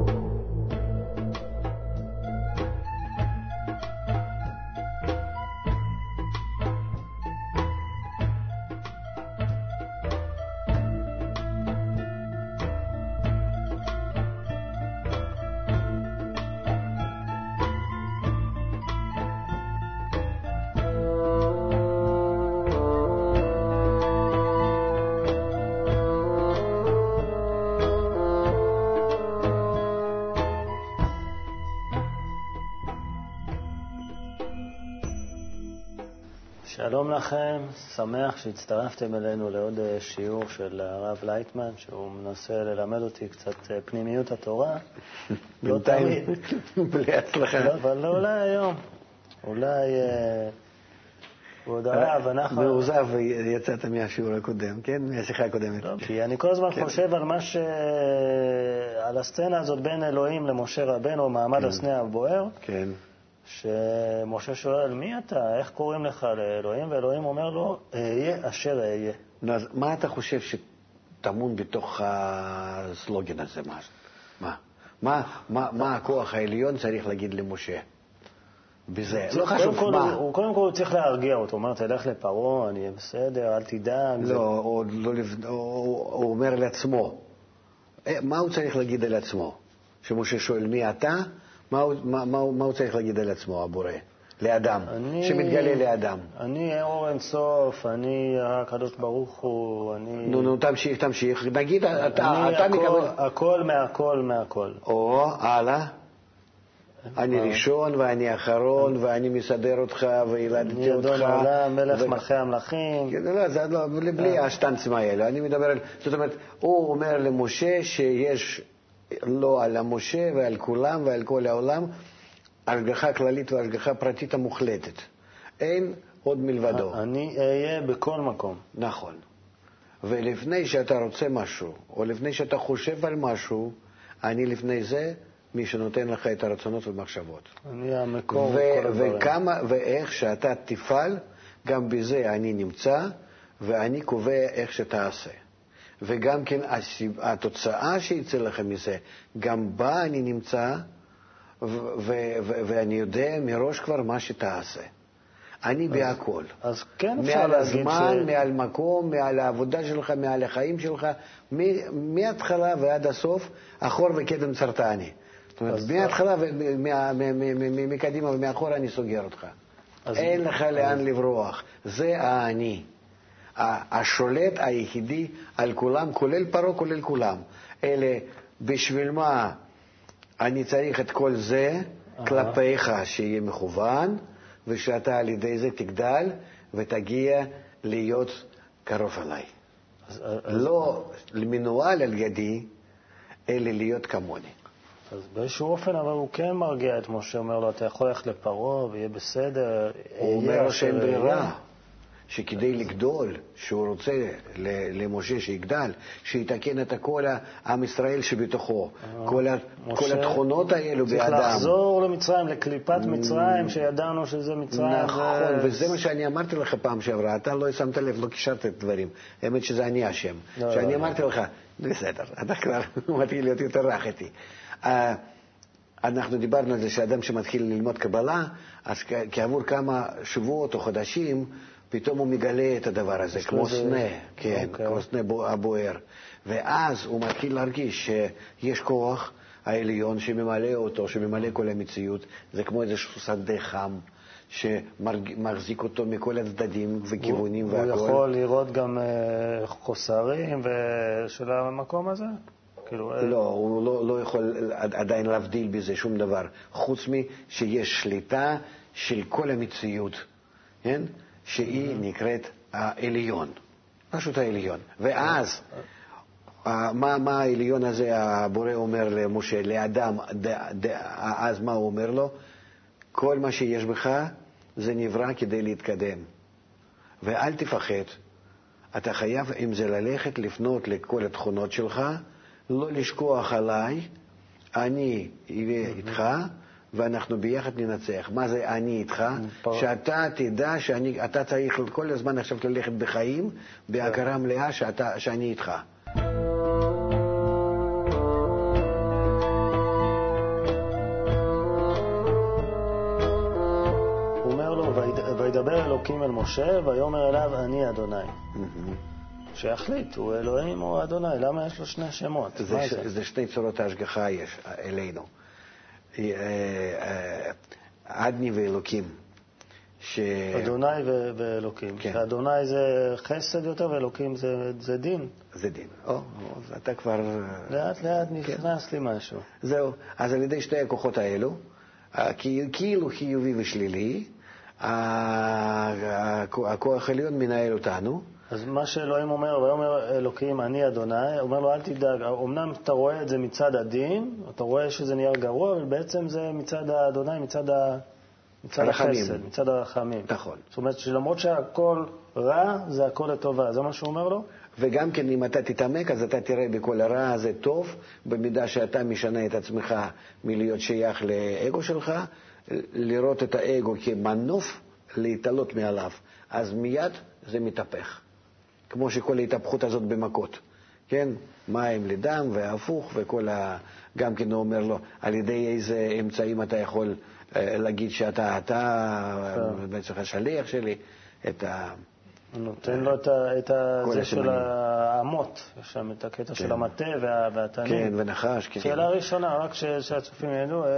you שלום לכם, שמח שהצטרפתם אלינו לעוד אה, שיעור של הרב לייטמן, שהוא מנסה ללמד אותי קצת אה, פנימיות התורה. לא תמיד. בלי הצלחה. לא, אבל אולי היום. אולי... אה, כבוד הרב, אנחנו... מאוכזב יצאת מהשיעור הקודם, כן? מהשיחה הקודמת. לא, כי אני כל הזמן כן. חושב על מה ש... על הסצנה הזאת בין אלוהים למשה רבנו, מעמד כן. הסנה הבוער. כן. שמשה שואל, מי אתה? איך קוראים לך לאלוהים? ואלוהים אומר לו, אהיה אשר אהיה. אז מה אתה חושב שטמון בתוך הסלוגן הזה? מה? מה? מה, מה, מה הכוח העליון צריך להגיד למשה? בזה, לא חשוב כל, מה. הוא, קודם כל הוא צריך להרגיע אותו, הוא אומר, תלך לפרעה, אני אהיה בסדר, אל תדאג. לא, זה... הוא, לא, הוא, הוא אומר לעצמו. אה, מה הוא צריך להגיד על עצמו? שמשה שואל, מי אתה? מה הוא, מה, מה, מה הוא צריך להגיד על עצמו, הבורא? לאדם, אני, שמתגלה לאדם. אני אור אינסוף, אני הקדוש ברוך הוא, אני... נו, נו, תמשיך, תמשיך. נגיד, אתה, אתה הכל, מקבל... הכל מהכל מהכל. או, הלאה. אני ראשון ואני אחרון ואני מסדר אותך וילדתי אותך. אני אדון העולם, מלך מלכי המלכים. כן, לא, זה לא, בלי אה. השטנצים האלה. אני מדבר על... זאת אומרת, הוא אומר למשה שיש לא על המשה ועל כולם ועל כל העולם, השגחה כללית והשגחה פרטית המוחלטת. אין עוד מלבדו. אני אהיה בכל מקום. נכון. ולפני שאתה רוצה משהו, או לפני שאתה חושב על משהו, אני לפני זה מי שנותן לך את הרצונות והמחשבות. אני המקור ו- כל הדברים. וכמה, ואיך שאתה תפעל, גם בזה אני נמצא, ואני קובע איך שתעשה. וגם כן התוצאה שיצא לכם מזה, גם בה אני נמצא, ואני יודע מראש כבר מה שתעשה. אני בהכל. אז כן אפשר להגיד ש... מעל הזמן, מעל מקום, מעל העבודה שלך, מעל החיים שלך, מההתחלה ועד הסוף, אחור וקדם סרטני. זאת אומרת, מההתחלה, מקדימה ומאחור אני סוגר אותך. אין לך לאן לברוח. זה האני. השולט היחידי על כולם, כולל פרעה, כולל כולם. אלה, בשביל מה אני צריך את כל זה כלפיך, שיהיה מכוון, ושאתה על ידי זה תגדל ותגיע להיות קרוב אליי. אז, לא מנוהל על ידי, אלא להיות כמוני. אז באיזשהו אופן, אבל הוא כן מרגיע את משה, אומר לו, אתה יכול ללכת לפרעה ויהיה בסדר. הוא אומר לו שאין ברירה. שכדי לגדול, שהוא רוצה למשה שיגדל, שיתקן את כל עם ישראל שבתוכו, אה, כל, כל התכונות האלו באדם. צריך לחזור למצרים, לקליפת מצרים, שידענו שזה מצרים. נכון, וזה מה שאני אמרתי לך פעם שעברה, אתה לא שמת לב, לא קישרת את הדברים. האמת שזה אני אשם. לא, שאני לא, אמרתי לא. לך, בסדר, אתה כבר מתחיל להיות יותר רך איתי. אה, אנחנו דיברנו על זה שאדם שמתחיל ללמוד קבלה, אז כעבור כמה שבועות או חודשים, פתאום הוא מגלה את הדבר הזה, כמו זה... סנה, כן, okay. אוקיי. כמו סנה הבוער. ואז הוא מתחיל להרגיש שיש כוח העליון שממלא אותו, שממלא כל המציאות. זה כמו איזשהו שדה חם. שמחזיק אותו מכל הצדדים וכיוונים והכול. הוא יכול לראות גם אה, חוסרים של המקום הזה? כאילו, אה, לא, הוא לא, לא יכול עדיין להבדיל בזה שום דבר, חוץ משיש שליטה של כל המציאות, כן? שהיא נקראת העליון, פשוט העליון. ואז, מה, מה העליון הזה, הבורא אומר למשה, לאדם, ד, ד, אז מה הוא אומר לו? כל מה שיש בך זה נברא כדי להתקדם. ואל תפחד, אתה חייב עם זה ללכת, לפנות לכל התכונות שלך, לא לשכוח עליי, אני אהיה איתך, ואנחנו ביחד ננצח. מה זה אני איתך? Mm, שאתה תדע שאתה צריך כל הזמן עכשיו ללכת בחיים בהכרה מלאה שאתה, שאני איתך. וידבר אלוקים אל משה, ויאמר אליו, אני אדוני. Mm-hmm. שיחליט, הוא אלוהים או אדוני, למה יש לו שני שמות? זה, ש... זה? זה שני צורות ההשגחה יש אה, אלינו. אה, אה, אדני ואלוקים. ש... אדוני ו- ואלוקים. כן. שאדוני זה חסד יותר ואלוקים זה, זה דין. זה דין. או, אז אתה כבר... לאט לאט כן. נכנס לי משהו. זהו. אז על ידי שתי הכוחות האלו, אה, כאילו חיובי ושלילי, הכוח העליון מנהל אותנו. אז מה שאלוהים אומר, ויאמר אלוקים, אני אדוני, אומר לו, אל תדאג, אמנם אתה רואה את זה מצד הדין, אתה רואה שזה נהיה גרוע, אבל בעצם זה מצד האדוני, מצד, ה... מצד. החסד, מצד הרחמים. נכון. זאת אומרת שלמרות שהכל רע, זה הכל לטובה. זה מה שהוא אומר לו? וגם כן, אם אתה תתעמק, אז אתה תראה בכל הרע הזה טוב, במידה שאתה משנה את עצמך מלהיות שייך לאגו שלך, לראות את האגו כמנוף להתעלות מעליו. אז מיד זה מתהפך. כמו שכל ההתהפכות הזאת במכות, כן? מים לדם והפוך וכל ה... גם כן הוא אומר לו, על ידי איזה אמצעים אתה יכול אה, להגיד שאתה, אתה, כן. בעצם השליח שלי, את ה... נותן לו את, ה... את ה... זה של. האמות, שם את הקטע של כן. המטה וה... והתנים. כן, ונחש, כן. שאלה ראשונה, רק ש- שהצופים ידעו, אה,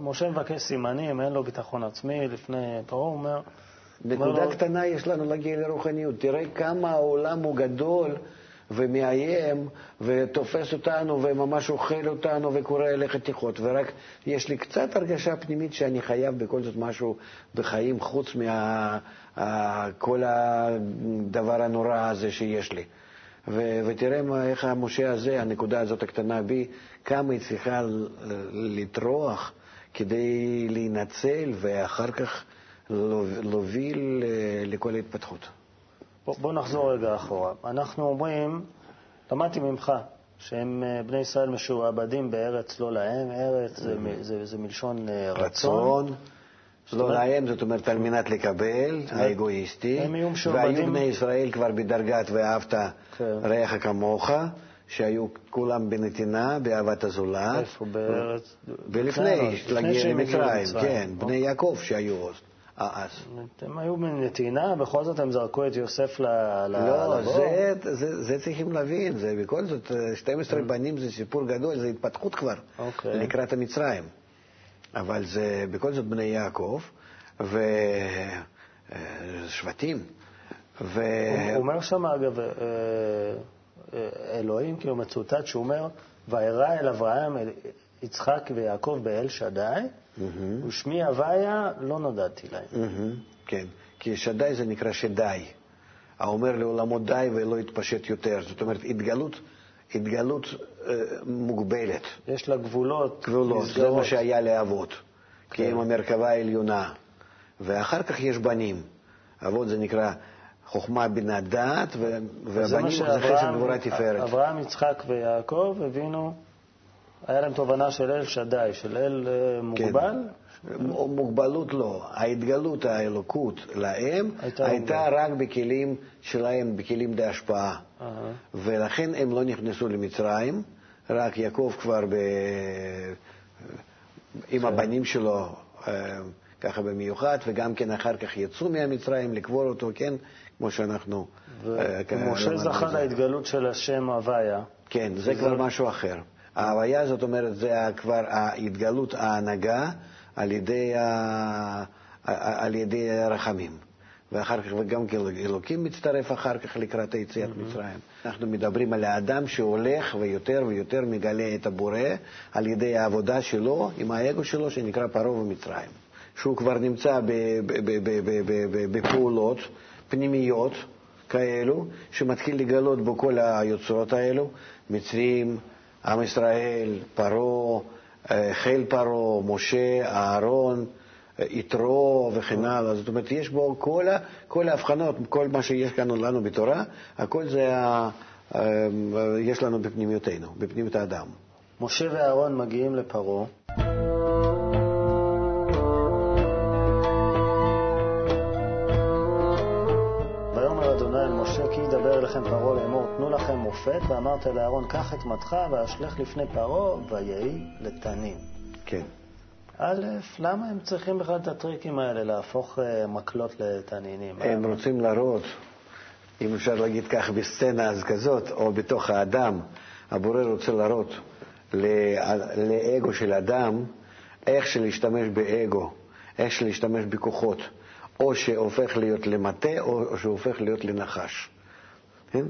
משה מבקש סימנים, אין לו ביטחון עצמי לפני פרעה, הוא אומר... נקודה קטנה יש לנו להגיע לרוחניות. תראה כמה העולם הוא גדול ומאיים ותופס אותנו וממש אוכל אותנו וקורא אליך תיכות. ורק יש לי קצת הרגשה פנימית שאני חייב בכל זאת משהו בחיים חוץ מכל הדבר הנורא הזה שיש לי. ו- ותראה מה- איך המשה הזה, הנקודה הזאת הקטנה בי, כמה היא צריכה לטרוח כדי להינצל ואחר כך להוביל אה, לכל ההתפתחות. בוא, בוא נחזור רגע אחורה. אנחנו אומרים, למדתי ממך, שהם אה, בני ישראל משועבדים בארץ לא להם, ארץ זה, מ- זה, זה מלשון אה, רצון. רצון, לא להם, זאת אומרת על מנת לקבל, האגואיסטי, הם יהיו משועבדים- והיו בני ישראל כבר בדרגת ואהבת כן. רעך כמוך, שהיו כולם בנתינה, באהבת הזולת. איפה? בארץ... ולפני, למצרים. כן, בני יעקב שהיו אז. אה, אז. הם היו בנתינה, בכל זאת הם זרקו את יוסף ל... ל- לא, לבור. זה, זה, זה צריכים להבין, זה בכל זאת, אה, 12 בנים זה סיפור גדול, זה התפתחות כבר, אוקיי. לקראת המצרים. אבל זה בכל זאת בני יעקב, ושבטים. ו... הוא אומר שם, אגב, אה, אה, אלוהים, כאילו מצוטט, שהוא אומר, וירא אל אברהם, אל יצחק ויעקב באל שדי, מהמם, ושמי הוויה לא נודעתי להם. מהמם, כן, כי שדי זה נקרא שדי. האומר לעולמו די ולא יתפשט יותר. זאת אומרת, התגלות, התגלות אה, מוגבלת. יש לה גבולות, גבולות, זה מסגרות. מה שהיה לאבות, כי כן. הם המרכבה העליונה. ואחר כך יש בנים. אבות זה נקרא חוכמה בינה דעת, והבנים זה חסד גבורה תפארת. אברהם, יצחק ויעקב הבינו, היה להם תובנה של אל שדי, של אל אה, כן. מוגבל. מ- מוגבלות לא, ההתגלות, האלוקות להם הייתה הייתה רק בכלים שלהם, בכלים דהשפעה. אה, ולכן הם לא נכנסו למצרים, רק יעקב כבר ב... עם כן. הבנים שלו, אה, ככה במיוחד, וגם כן אחר כך יצאו מהמצרים לקבור אותו, כן, כמו שאנחנו... אה, ומשה למדנו זכה. להתגלות של השם הוויה. כן, זה כבר משהו אחר. ההוויה, זאת אומרת, זה כבר ההתגלות, ההנהגה על ידי, ה... על ידי הרחמים. ואחר כך, וגם כן אלוקים מצטרף אחר כך לקראת היציאת מצרים. אנחנו מדברים על האדם שהולך ויותר ויותר מגלה את הבורא על ידי העבודה שלו עם האגו שלו שנקרא פרעה ומצרים. שהוא כבר נמצא בפעולות פנימיות כאלו, שמתחיל לגלות בו כל היוצרות האלו, מצרים, עם ישראל, פרעה, אה, חיל פרעה, משה, אהרון, אה, יתרו וכן הלאה. זאת אומרת, יש בו כל, ה, כל ההבחנות, כל מה שיש כאן לנו בתורה, הכל זה, ה, אה, יש לנו בפנימיותנו, בפנימיות האדם. משה ואהרון מגיעים לפרעה. מופת ואמרת לאהרון קח את מטך ואשלך לפני פרעה ויהי לתנים. כן. א', למה הם צריכים בכלל את הטריקים האלה, להפוך אה, מקלות לתנינים? הם רוצים להראות, אם אפשר להגיד כך, בסצנה אז כזאת, או בתוך האדם, הבורא רוצה להראות לאגו של אדם איך שלהשתמש באגו, איך שלהשתמש בכוחות, או שהופך להיות למטה או שהופך להיות לנחש. כן?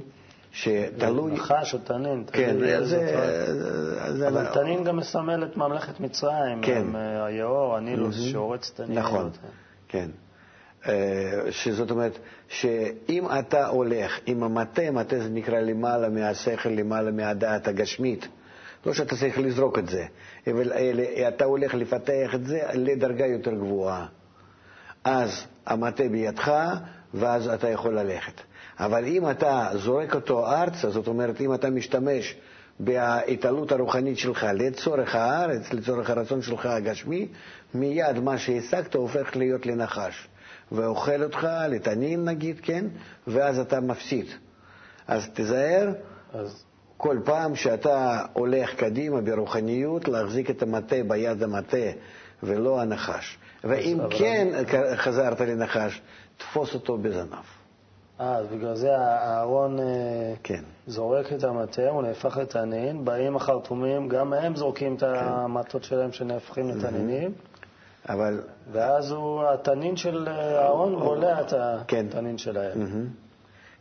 שתלוי... נחש או תנין. כן, זה... אבל תנין גם מסמל את ממלכת מצרים, כן. אה, היאור, הנילוס, שהורץ תנין. נכון, כן. אה, שזאת אומרת, שאם אתה הולך עם המטה, מטה זה נקרא למעלה מהשכל, למעלה מהדעת הגשמית, לא שאתה צריך לזרוק את זה, אבל אתה הולך לפתח את זה לדרגה יותר גבוהה. אז המטה בידך, ואז אתה יכול ללכת. אבל אם אתה זורק אותו ארצה, זאת אומרת, אם אתה משתמש בהתעלות הרוחנית שלך לצורך הארץ, לצורך הרצון שלך הגשמי, מיד מה שהשגת הופך להיות לנחש. ואוכל אותך, לתנין נגיד, כן? ואז אתה מפסיד. אז תיזהר אז... כל פעם שאתה הולך קדימה ברוחניות, להחזיק את המטה ביד המטה ולא הנחש. ואם כן. חזרת לנחש, תפוס אותו בזנב. אה, אז בגלל זה אהרון אה, כן. זורק את המטה, הוא נהפך לתנין, באים החרטומים, גם הם זורקים את כן. המטות שלהם שנהפכים לתנינים. אבל... ואז הוא, התנין של אהרון בולע את כן. התנין שלהם.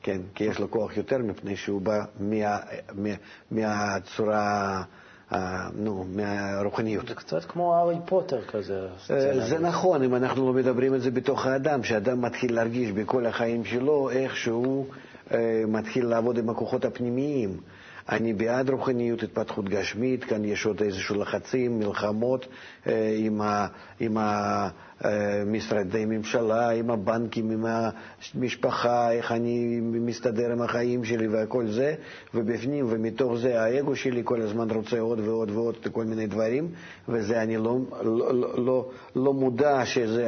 כן, כי יש לו כוח יותר מפני שהוא בא מה, מה, מהצורה... נו, מהרוחניות. זה קצת כמו הארי פוטר כזה. אה, זה נכון, אם אנחנו לא מדברים את זה בתוך האדם, שאדם מתחיל להרגיש בכל החיים שלו איך שהוא אה, מתחיל לעבוד עם הכוחות הפנימיים. אני בעד רוחניות, התפתחות גשמית, כאן יש עוד איזשהו לחצים, מלחמות אה, עם, ה, עם המשרדי ממשלה, עם הבנקים, עם המשפחה, איך אני מסתדר עם החיים שלי וכל זה, ובפנים ומתוך זה האגו שלי כל הזמן רוצה עוד ועוד ועוד כל מיני דברים, וזה אני לא, לא, לא, לא מודע שזה,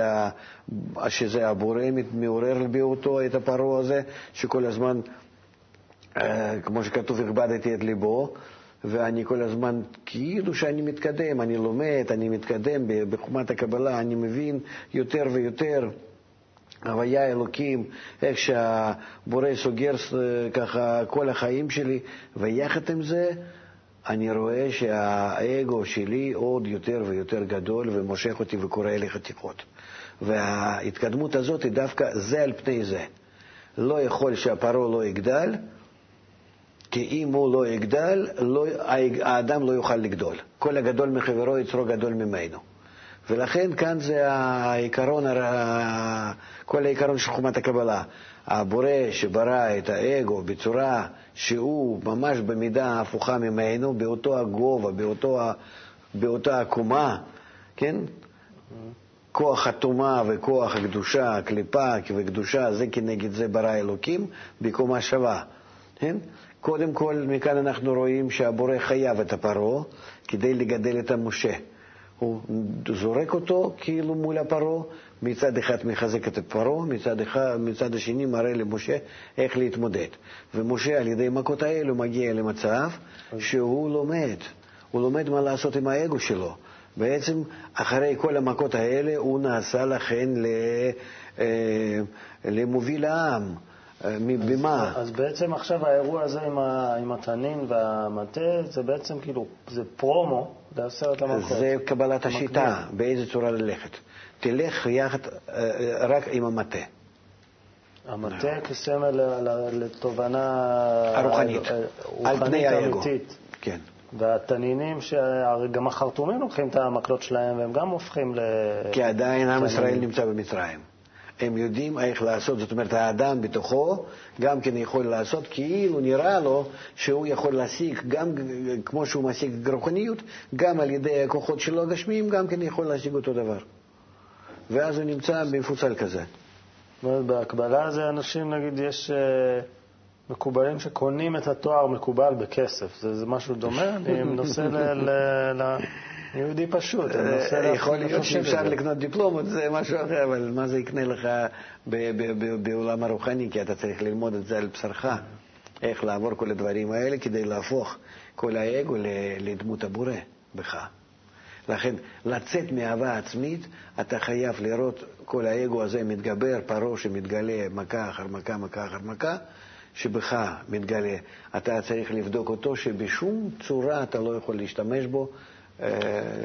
שזה הבורא מעורר בי אותו, את הפרעה הזה, שכל הזמן... אה, כמו שכתוב, הכבדתי את ליבו, ואני כל הזמן, כאילו שאני מתקדם, אני לומד, אני מתקדם בחומת הקבלה, אני מבין יותר ויותר. הוויה אלוקים, איך שהבורא סוגר אה, ככה כל החיים שלי, ויחד עם זה אני רואה שהאגו שלי עוד יותר ויותר גדול ומושך אותי וקורא לי חתיכות. וההתקדמות הזאת היא דווקא זה על פני זה. לא יכול שהפרעה לא יגדל, כי אם הוא לא יגדל, לא, האדם לא יוכל לגדול. כל הגדול מחברו יצרו גדול ממנו. ולכן כאן זה העיקרון, כל העיקרון של חומת הקבלה. הבורא שברא את האגו בצורה שהוא ממש במידה הפוכה ממנו, באותו הגובה, באותו, באותה הקומה, כן? כוח הטומאה וכוח הקדושה, הקליפה וקדושה, זה כנגד זה ברא אלוקים בקומה שווה, כן? קודם כל, מכאן אנחנו רואים שהבורא חייב את הפרעה כדי לגדל את המשה. הוא זורק אותו כאילו מול הפרעה, מצד אחד מחזק את הפרעה, מצד, מצד השני מראה למשה איך להתמודד. ומשה על ידי מכות האלו מגיע למצב שהוא לומד, הוא לומד מה לעשות עם האגו שלו. בעצם אחרי כל המכות האלה הוא נעשה לכן אה, למוביל העם. במה? אז בעצם עכשיו האירוע הזה עם, ה, עם התנין והמטה, זה בעצם כאילו, זה פרומו לעשרת המלכות. זה קבלת השיטה, באיזה צורה ללכת. תלך יחד אה, רק עם המטה. המטה כסמל לתובנה הרוחנית, אה, על פני האגו. כן. והתנינים, גם החרטומים לוקחים את המקלות שלהם והם גם הופכים ל... כי עדיין עם ישראל נמצא במצרים. הם יודעים איך לעשות, זאת אומרת, האדם בתוכו גם כן יכול לעשות כאילו נראה לו שהוא יכול להשיג, גם כמו שהוא משיג רוחניות, גם על ידי הכוחות שלו הגשמיים, גם כן יכול להשיג אותו דבר. ואז הוא נמצא במפוצל כזה. בהקבלה זה אנשים, נגיד, יש אה, מקובלים שקונים את התואר מקובל בכסף. זה, זה משהו דומה? אני מנסה ל... ל, ל יהודי פשוט. אה, יכול להיות שאפשר לקנות דיפלומות, זה משהו אחר, אבל מה זה יקנה לך בעולם הרוחני? כי אתה צריך ללמוד את זה על בשרך, איך לעבור כל הדברים האלה כדי להפוך כל האגו לדמות הבורא בך. לכן, לצאת מאהבה עצמית, אתה חייב לראות כל האגו הזה מתגבר, פרעה שמתגלה מכה אחר מכה, מכה אחר מכה, שבך מתגלה. אתה צריך לבדוק אותו, שבשום צורה אתה לא יכול להשתמש בו, אה,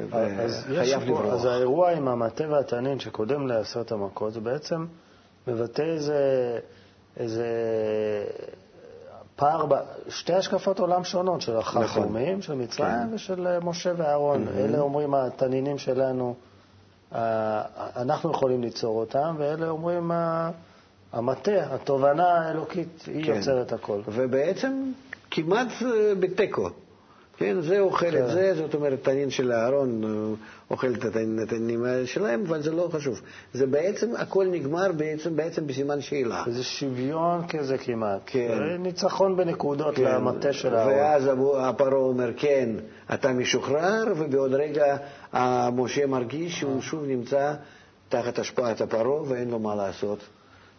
וחייב לברוח. אז האירוע עם המטה והתנין שקודם לעשרת המכות, זה בעצם מבטא איזה, איזה פער, שתי השקפות עולם שונות של החכומים, נכון. של מצרים כן. ושל אה, משה ואהרון. Mm-hmm. אלה אומרים התנינים שלנו, אה, אנחנו יכולים ליצור אותם, ואלה אומרים המטה, התובנה האלוקית, היא כן. יוצרת הכל. ובעצם כמעט אה, בתיקו. כן, זה אוכל כן. את זה, זאת אומרת, תנין של אהרון אוכל את התנינים שלהם, אבל זה לא חשוב. זה בעצם, הכל נגמר בעצם, בעצם בסימן שאלה. זה שוויון כזה כמעט. כן. ניצחון בנקודות כן. למטה של אהרון. ואז הפרעה אומר, כן, אתה משוחרר, ובעוד רגע משה מרגיש שהוא שוב נמצא תחת השפעת הפרעה ואין לו מה לעשות.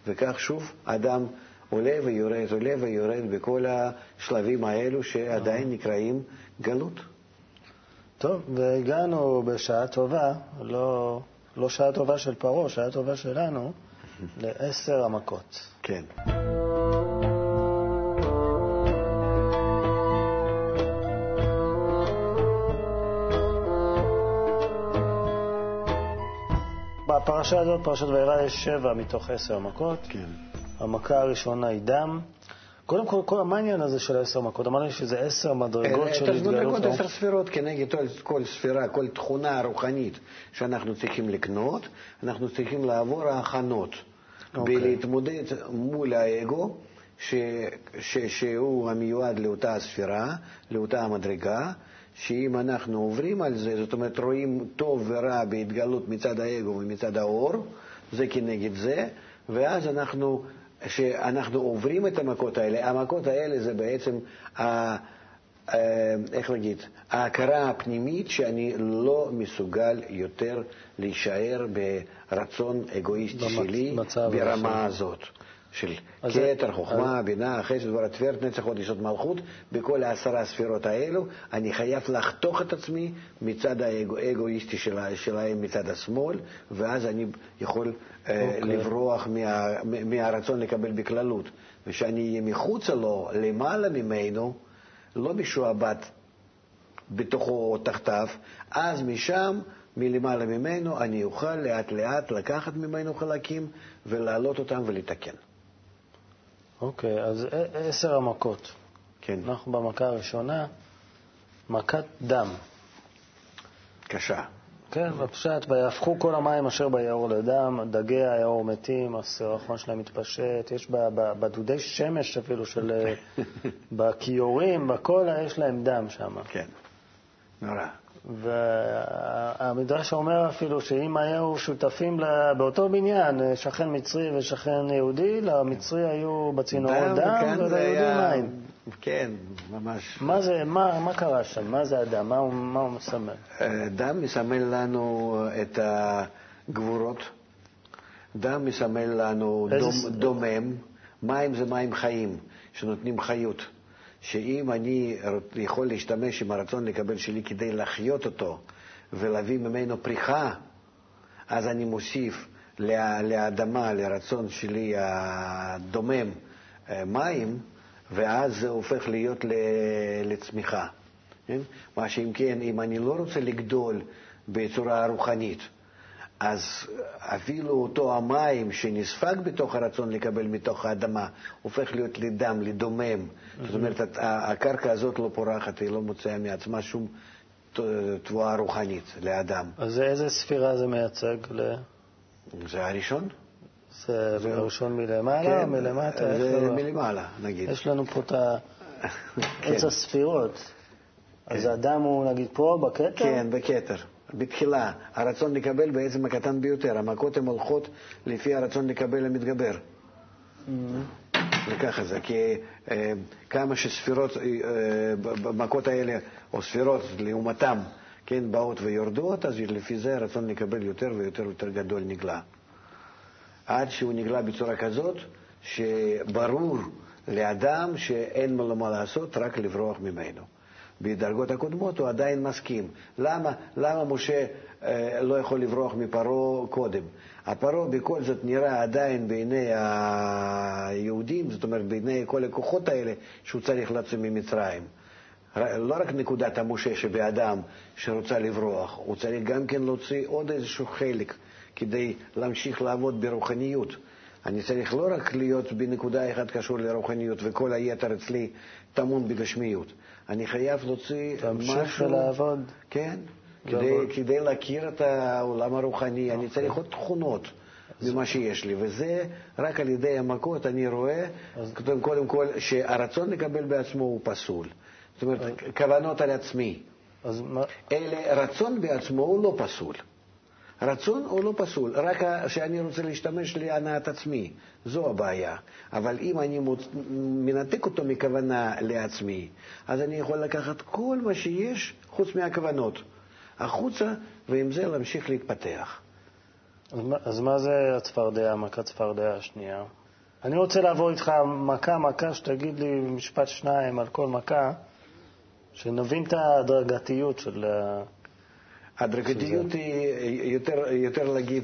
וכך שוב אדם עולה ויורד, עולה ויורד בכל השלבים האלו שעדיין נקראים גלות. טוב, והגענו בשעה טובה, לא, לא שעה טובה של פרעה, שעה טובה שלנו, לעשר המכות. כן. בפרשה הזאת, פרשת וירא, יש שבע מתוך עשר מכות. כן. המכה הראשונה היא דם. קודם כל, כל מה העניין הזה של עשר מכות? אמרנו שזה עשר מדרגות אה, של התגלות. מדרגות, עשר ספירות כנגד כל ספירה, כל תכונה רוחנית שאנחנו צריכים לקנות, אנחנו צריכים לעבור ההכנות. אוקיי. ולהתמודד מול האגו, ש, ש, שהוא המיועד לאותה ספירה, לאותה המדרגה, שאם אנחנו עוברים על זה, זאת אומרת רואים טוב ורע בהתגלות מצד האגו ומצד האור, זה כנגד זה, ואז אנחנו, שאנחנו עוברים את המכות האלה, המכות האלה זה בעצם, ה, אה, איך להגיד, ההכרה הפנימית שאני לא מסוגל יותר להישאר ברצון אגואיסטי במצ... שלי ברמה הזאת. של כתר, חוכמה, בינה, חסד, דבר התפארת, נצח, עוד יסוד מלכות, בכל העשרה הספירות האלו, אני חייב לחתוך את עצמי מצד האגואיסטי שלהם מצד השמאל, ואז אני יכול. אה, אוקיי. לברוח מה, מהרצון לקבל בכללות. ושאני אהיה מחוצה לו, למעלה ממנו, לא משועבד בתוכו או תחתיו, אז משם מלמעלה ממנו אני אוכל לאט לאט לקחת ממנו חלקים ולהעלות אותם ולתקן. אוקיי, אז עשר המכות. כן. אנחנו במכה הראשונה, מכת דם. קשה. כן, בפשט, ויהפכו כל המים אשר ביאור לדם, דגי היאור מתים, הסירחון שלהם מתפשט, יש בדודי שמש אפילו של... בכיורים, בכל, יש להם דם שם. כן, נורא. והמדרש אומר אפילו שאם היו שותפים באותו בניין, שכן מצרי ושכן יהודי, למצרי היו בצינורות דם וליהודי מים. כן, ממש. מה זה, מה, מה קרה שם? מה זה הדם? מה מה הוא מסמל? אה, דם מסמל לנו את הגבורות. דם מסמל לנו דומ, דומם. מים זה מים חיים, שנותנים חיות. שאם אני יכול להשתמש עם הרצון לקבל שלי כדי לחיות אותו ולהביא ממנו פריחה, אז אני מוסיף לאדמה, לרצון שלי הדומם, אה, מים, ואז זה הופך להיות לצמיחה. כן? מה שאם כן, אם אני לא רוצה לגדול בצורה רוחנית, אז אפילו אותו המים שנספג בתוך הרצון לקבל מתוך האדמה, הופך להיות לדם, לדומם. זאת אומרת, הקרקע הזאת לא פורחת, היא לא מוציאה מעצמה שום תבואה רוחנית לאדם. אז איזה ספירה זה מייצג? ל... זה הראשון. זה, זה הראשון מלמעלה כן, מלמטה? זה מלמעלה, נגיד. יש לנו פה את כן. עץ הספירות. כן. אז האדם הוא נגיד פה, בכתר? כן, בכתר. בתחילה, הרצון לקבל בעצם הקטן ביותר. המכות הן הולכות לפי הרצון לקבל המתגבר. וככה זה, כי אה, כמה שספירות, אה, במכות האלה, או ספירות לעומתם, כן, באות ויורדות, אז לפי זה הרצון לקבל יותר ויותר ויותר גדול נגלה. עד שהוא נגלה בצורה כזאת, שברור לאדם שאין לו מה לעשות, רק לברוח ממנו. בדרגות הקודמות, הוא עדיין מסכים. למה, למה משה אה, לא יכול לברוח מפרעה קודם? הפרעה בכל זאת נראה עדיין בעיני היהודים, זאת אומרת בעיני כל הכוחות האלה, שהוא צריך לצאת ממצרים. לא רק נקודת המשה שבאדם שרוצה לברוח, הוא צריך גם כן להוציא עוד איזשהו חלק כדי להמשיך לעבוד ברוחניות. אני צריך לא רק להיות בנקודה אחת קשור לרוחניות וכל היתר אצלי טמון בגשמיות. אני חייב להוציא משהו... תמשיך לעבוד. כן, כדי, כדי להכיר את העולם הרוחני. אני צריך עוד תכונות. ממה שיש לי, וזה רק על ידי המכות אני רואה, אז... קודם כל, שהרצון לקבל בעצמו הוא פסול. זאת אומרת, אז... כוונות על עצמי. אז מה... אלה, רצון בעצמו הוא לא פסול. רצון הוא לא פסול, רק שאני רוצה להשתמש להנאת עצמי, זו הבעיה. אבל אם אני מנתק אותו מכוונה לעצמי, אז אני יכול לקחת כל מה שיש חוץ מהכוונות החוצה, ועם זה להמשיך להתפתח. אז, מה זה הצפרדע, מכת צפרדע השנייה? אני רוצה לעבור איתך מכה-מכה, שתגיד לי משפט שניים על כל מכה, שנבין את ההדרגתיות של... הדרגתיות היא יותר, יותר להגיד,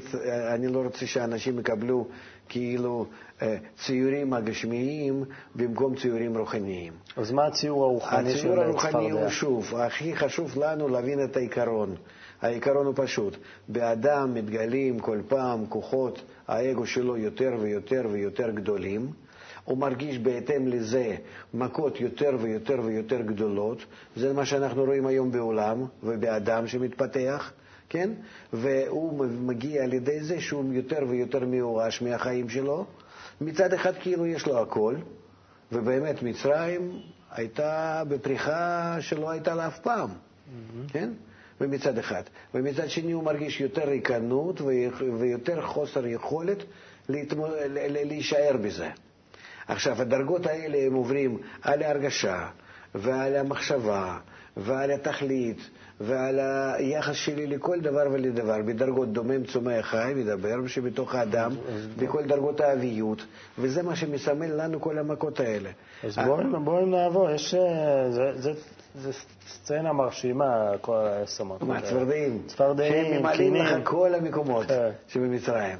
אני לא רוצה שאנשים יקבלו כאילו אה, ציורים הגשמיים במקום ציורים רוחניים. אז מה הציור הרוחני? הציור הרוחני הוא שוב, הכי חשוב לנו להבין את העיקרון. העיקרון הוא פשוט, באדם מתגלים כל פעם כוחות האגו שלו יותר ויותר ויותר גדולים. הוא מרגיש בהתאם לזה מכות יותר ויותר ויותר גדולות. זה מה שאנחנו רואים היום בעולם ובאדם שמתפתח, כן? והוא מגיע על ידי זה שהוא יותר ויותר מיואש מהחיים שלו. מצד אחד כאילו יש לו הכל, ובאמת מצרים הייתה בפריחה שלא הייתה לה אף פעם, mm-hmm. כן? ומצד אחד. ומצד שני הוא מרגיש יותר ריקנות ויותר חוסר יכולת להישאר בזה. עכשיו, הדרגות האלה הם עוברים על ההרגשה ועל המחשבה ועל התכלית ועל היחס שלי לכל דבר ולדבר, בדרגות דומם צומח חי, מדבר, שבתוך האדם, בכל דרגות האביות, וזה מה שמסמל לנו כל המכות האלה. אז בואו בוא נעבור, יש... אה, זה, זה, זה סצנה מרשימה, כל מכות האלה. צפרדעים. צפרדעים, קינים. שהם ממלאים לך כל המקומות כן. שבמצרים,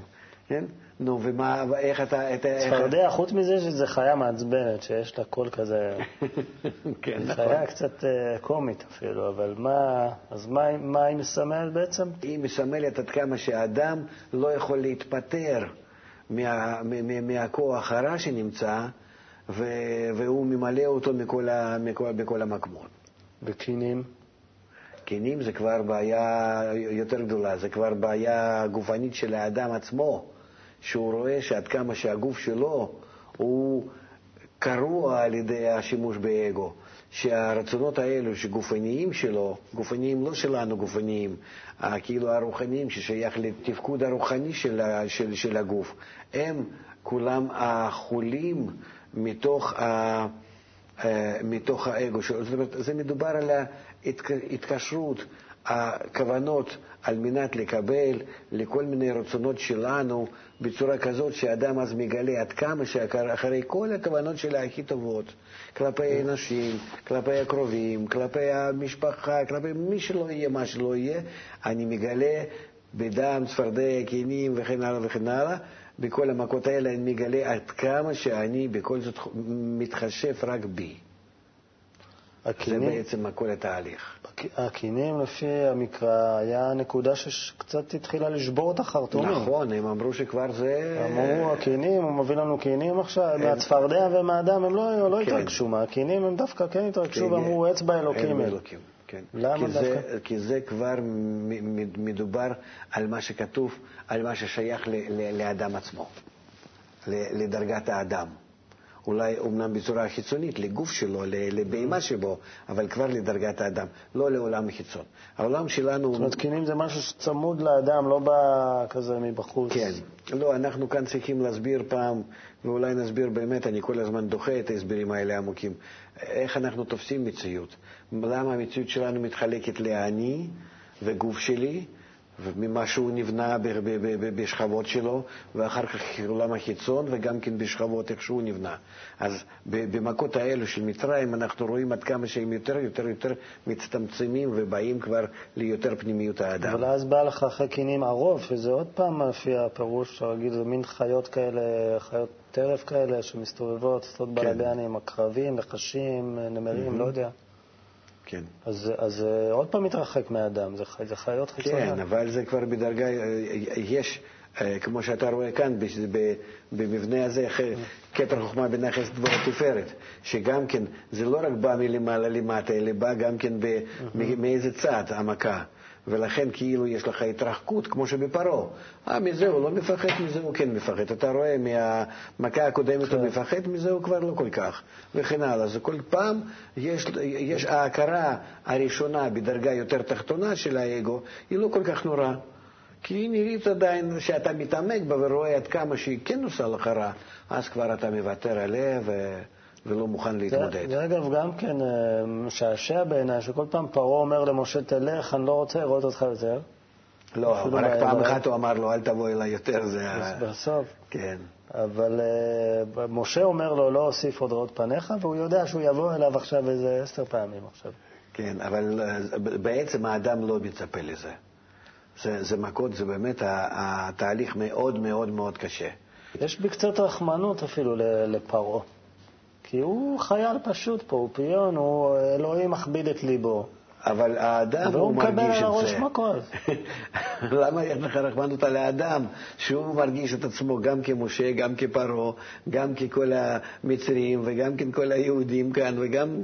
כן? נו, ומה, איך אתה... צפרדע, חוץ מזה שזה חיה מעצבנת, שיש לה קול כזה... כן, נכון. חיה קצת uh, קומית אפילו, אבל מה... אז מה, מה היא מסמלת בעצם? היא מסמלת עד כמה שהאדם לא יכול להתפטר מה, מה, מהכוח הרע שנמצא, ו, והוא ממלא אותו מכל, ה, מכל, בכל המקומות. וקינים? קינים זה כבר בעיה יותר גדולה, זה כבר בעיה גופנית של האדם עצמו. שהוא רואה שעד כמה שהגוף שלו הוא קרוע על ידי השימוש באגו, שהרצונות האלו שגופניים שלו, גופניים לא שלנו גופניים, כאילו הרוחניים ששייך לתפקוד הרוחני של, של, של הגוף, הם כולם החולים מתוך, ה, אה, מתוך האגו שלו. זאת אומרת, זה מדובר על ההתקשרות, הכוונות על מנת לקבל לכל מיני רצונות שלנו בצורה כזאת שאדם אז מגלה עד כמה שאחרי כל הכוונות שלה הכי טובות, כלפי אנשים, כלפי הקרובים, כלפי המשפחה, כלפי מי שלא יהיה, מה שלא יהיה, אני מגלה בדם, צפרדע, קינים וכן הלאה וכן הלאה, בכל המכות האלה אני מגלה עד כמה שאני בכל זאת מתחשב רק בי. הקינים, זה בעצם כל התהליך. הקינים, לפי המקרא, היה נקודה שקצת התחילה לשבור את החרטומים. נכון, הם אמרו שכבר זה... אמרו, הקינים, הוא מביא לנו קינים עכשיו, הם... מהצפרדע ומהאדם, הם לא, לא כן. התרגשו, מהקינים הם דווקא כן התרגשו ואמרו, אצבע אלוקים. אלוקים. כן. למה כי דווקא? זה, כי זה כבר מדובר על מה שכתוב, על מה ששייך ל, ל, לאדם עצמו, לדרגת האדם. אולי אומנם בצורה חיצונית, לגוף שלו, לבהמה שבו, אבל כבר לדרגת האדם, לא לעולם החיצון. העולם שלנו... זאת אומרת, קינים זה משהו שצמוד לאדם, לא בא כזה מבחוץ. כן. לא, אנחנו כאן צריכים להסביר פעם, ואולי נסביר באמת, אני כל הזמן דוחה את ההסברים האלה העמוקים, איך אנחנו תופסים מציאות. למה המציאות שלנו מתחלקת לאני וגוף שלי, וממה שהוא נבנה בשכבות שלו, ואחר כך עולם החיצון, וגם כן בשכבות איך שהוא נבנה. אז במכות האלו של מצרים אנחנו רואים עד כמה שהם יותר יותר יותר מצטמצמים ובאים כבר ליותר פנימיות האדם. אבל אז בא לך אחרי קינים ערוב, שזה עוד פעם לפי הפירוש, אפשר להגיד, זה מין חיות כאלה, חיות טרף כאלה שמסתובבות, עושות כן. בלאגנים, עקרבים, נחשים, נמרים, mm-hmm. לא יודע. כן. אז, אז אה, עוד פעם מתרחק מהאדם, זה, זה חיות חיצוניות. כן, אבל זה כבר בדרגה, אה, יש, אה, כמו שאתה רואה כאן, במבנה הזה, כתר חוכמה בנכס דבור התפארת, שגם כן, זה לא רק בא מלמעלה למטה, אלא בא גם כן מאיזה צד המכה. ולכן כאילו יש לך התרחקות, כמו שבפרעה. אה, מזה הוא לא מפחד, מזה הוא כן מפחד. אתה רואה, מהמכה הקודמת הוא כן. מפחד, מזה הוא כבר לא כל כך, וכן הלאה. אז כל פעם יש, יש ההכרה הראשונה בדרגה יותר תחתונה של האגו, היא לא כל כך נוראה. כי היא נראית עדיין שאתה מתעמק בה ורואה עד כמה שהיא כן עושה לך רע, אז כבר אתה מוותר עליה ו... ולא מוכן להתמודד. זה אגב גם כן אה, משעשע בעיניי, שכל פעם פרעה אומר למשה, תלך, אני לא רוצה לראות אותך יותר. לא, אבל רק פעם אחת הוא אמר לו, אל תבוא אליי יותר, זה... בסוף. כן. אבל uh, משה אומר לו, לא אוסיף עוד רעות פניך, והוא יודע שהוא יבוא אליו עכשיו איזה עשר פעמים עכשיו. כן, אבל uh, בעצם האדם לא מצפה לזה. זה, זה מכות, זה באמת התהליך מאוד מאוד מאוד קשה. יש בי קצת רחמנות אפילו לפרעה. כי הוא חייל פשוט פה, הוא פיון, הוא אלוהים מכביד את ליבו. אבל האדם הוא מרגיש את זה. והוא מקבל על הראש מכות. למה יש לך רחמנות על האדם, שהוא מרגיש את עצמו גם כמשה, גם כפרעה, גם ככל המצרים וגם ככל היהודים כאן, וגם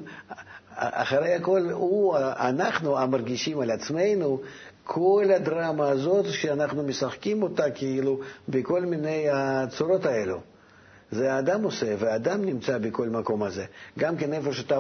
אחרי הכל, הוא, אנחנו המרגישים על עצמנו כל הדרמה הזאת שאנחנו משחקים אותה כאילו בכל מיני הצורות האלו. זה האדם עושה, והאדם נמצא בכל מקום הזה. גם כן איפה שאתה,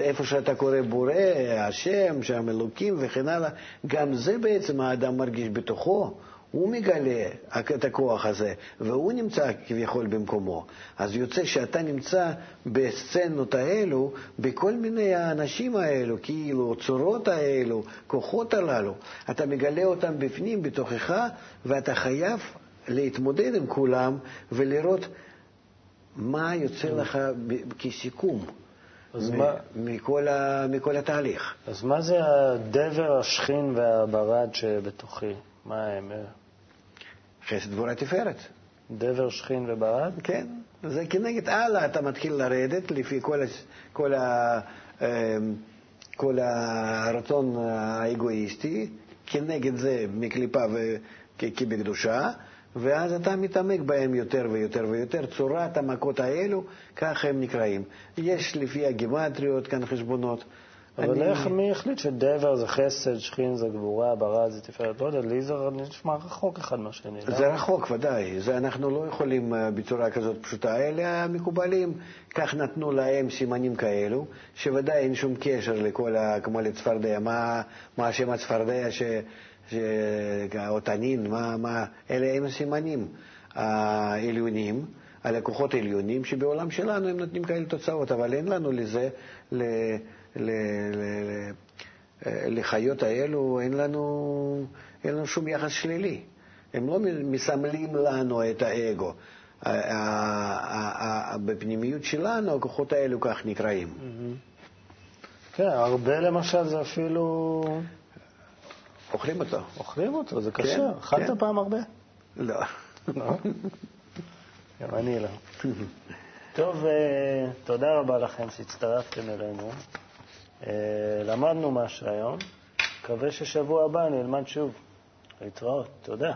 איפה שאתה קורא בורא, השם, שם אלוקים וכן הלאה, גם זה בעצם האדם מרגיש בתוכו. הוא מגלה את הכוח הזה, והוא נמצא כביכול במקומו. אז יוצא שאתה נמצא בסצנות האלו, בכל מיני האנשים האלו, כאילו, צורות האלו, כוחות הללו. אתה מגלה אותם בפנים, בתוכך, ואתה חייב להתמודד עם כולם ולראות מה יוצא לך כסיכום מכל, ה, מכל התהליך. אז מה זה הדבר, השכין והברד שבתוכי? מה הם? חסד גבורה תפארת. דבר, שכין וברד? כן. זה כנגד הלאה אתה מתחיל לרדת לפי כל, כל, ה, אמ, כל הרצון האגואיסטי, כנגד זה מקליפה וכבקדושה. ואז אתה מתעמק בהם יותר ויותר ויותר. צורת המכות האלו, ככה הם נקראים. יש לפי הגימטריות כאן חשבונות. אבל אני... איך, מי החליט שדבר זה חסד, שכין זה גבורה, ברד זה תפארת? לא יודע, לי זה נשמע רחוק אחד מהשני. זה לא? רחוק, ודאי. זה אנחנו לא יכולים אה, בצורה כזאת פשוטה. אלה המקובלים, כך נתנו להם סימנים כאלו, שוודאי אין שום קשר לכל, ה... כמו לצפרדע. מה, מה השם הצפרדע ש... או תנין, מה, מה, אלה הם הסימנים העליונים, הלקוחות העליונים, שבעולם שלנו הם נותנים כאלה תוצאות, אבל אין לנו לזה, ל, ל, ל, לחיות האלו, אין לנו, אין לנו שום יחס שלילי. הם לא מסמלים לנו את האגו. בפנימיות שלנו הכוחות האלו כך נקראים. כן, הרבה למשל זה אפילו אוכלים אותו. אוכלים אותו, זה קשה. כן, אכלת כן. פעם הרבה? לא. לא? גם אני לא. טוב, אה, תודה רבה לכם שהצטרפתם אלינו. אה, למדנו משהו היום. מקווה ששבוע הבא נלמד שוב. להתראות. תודה.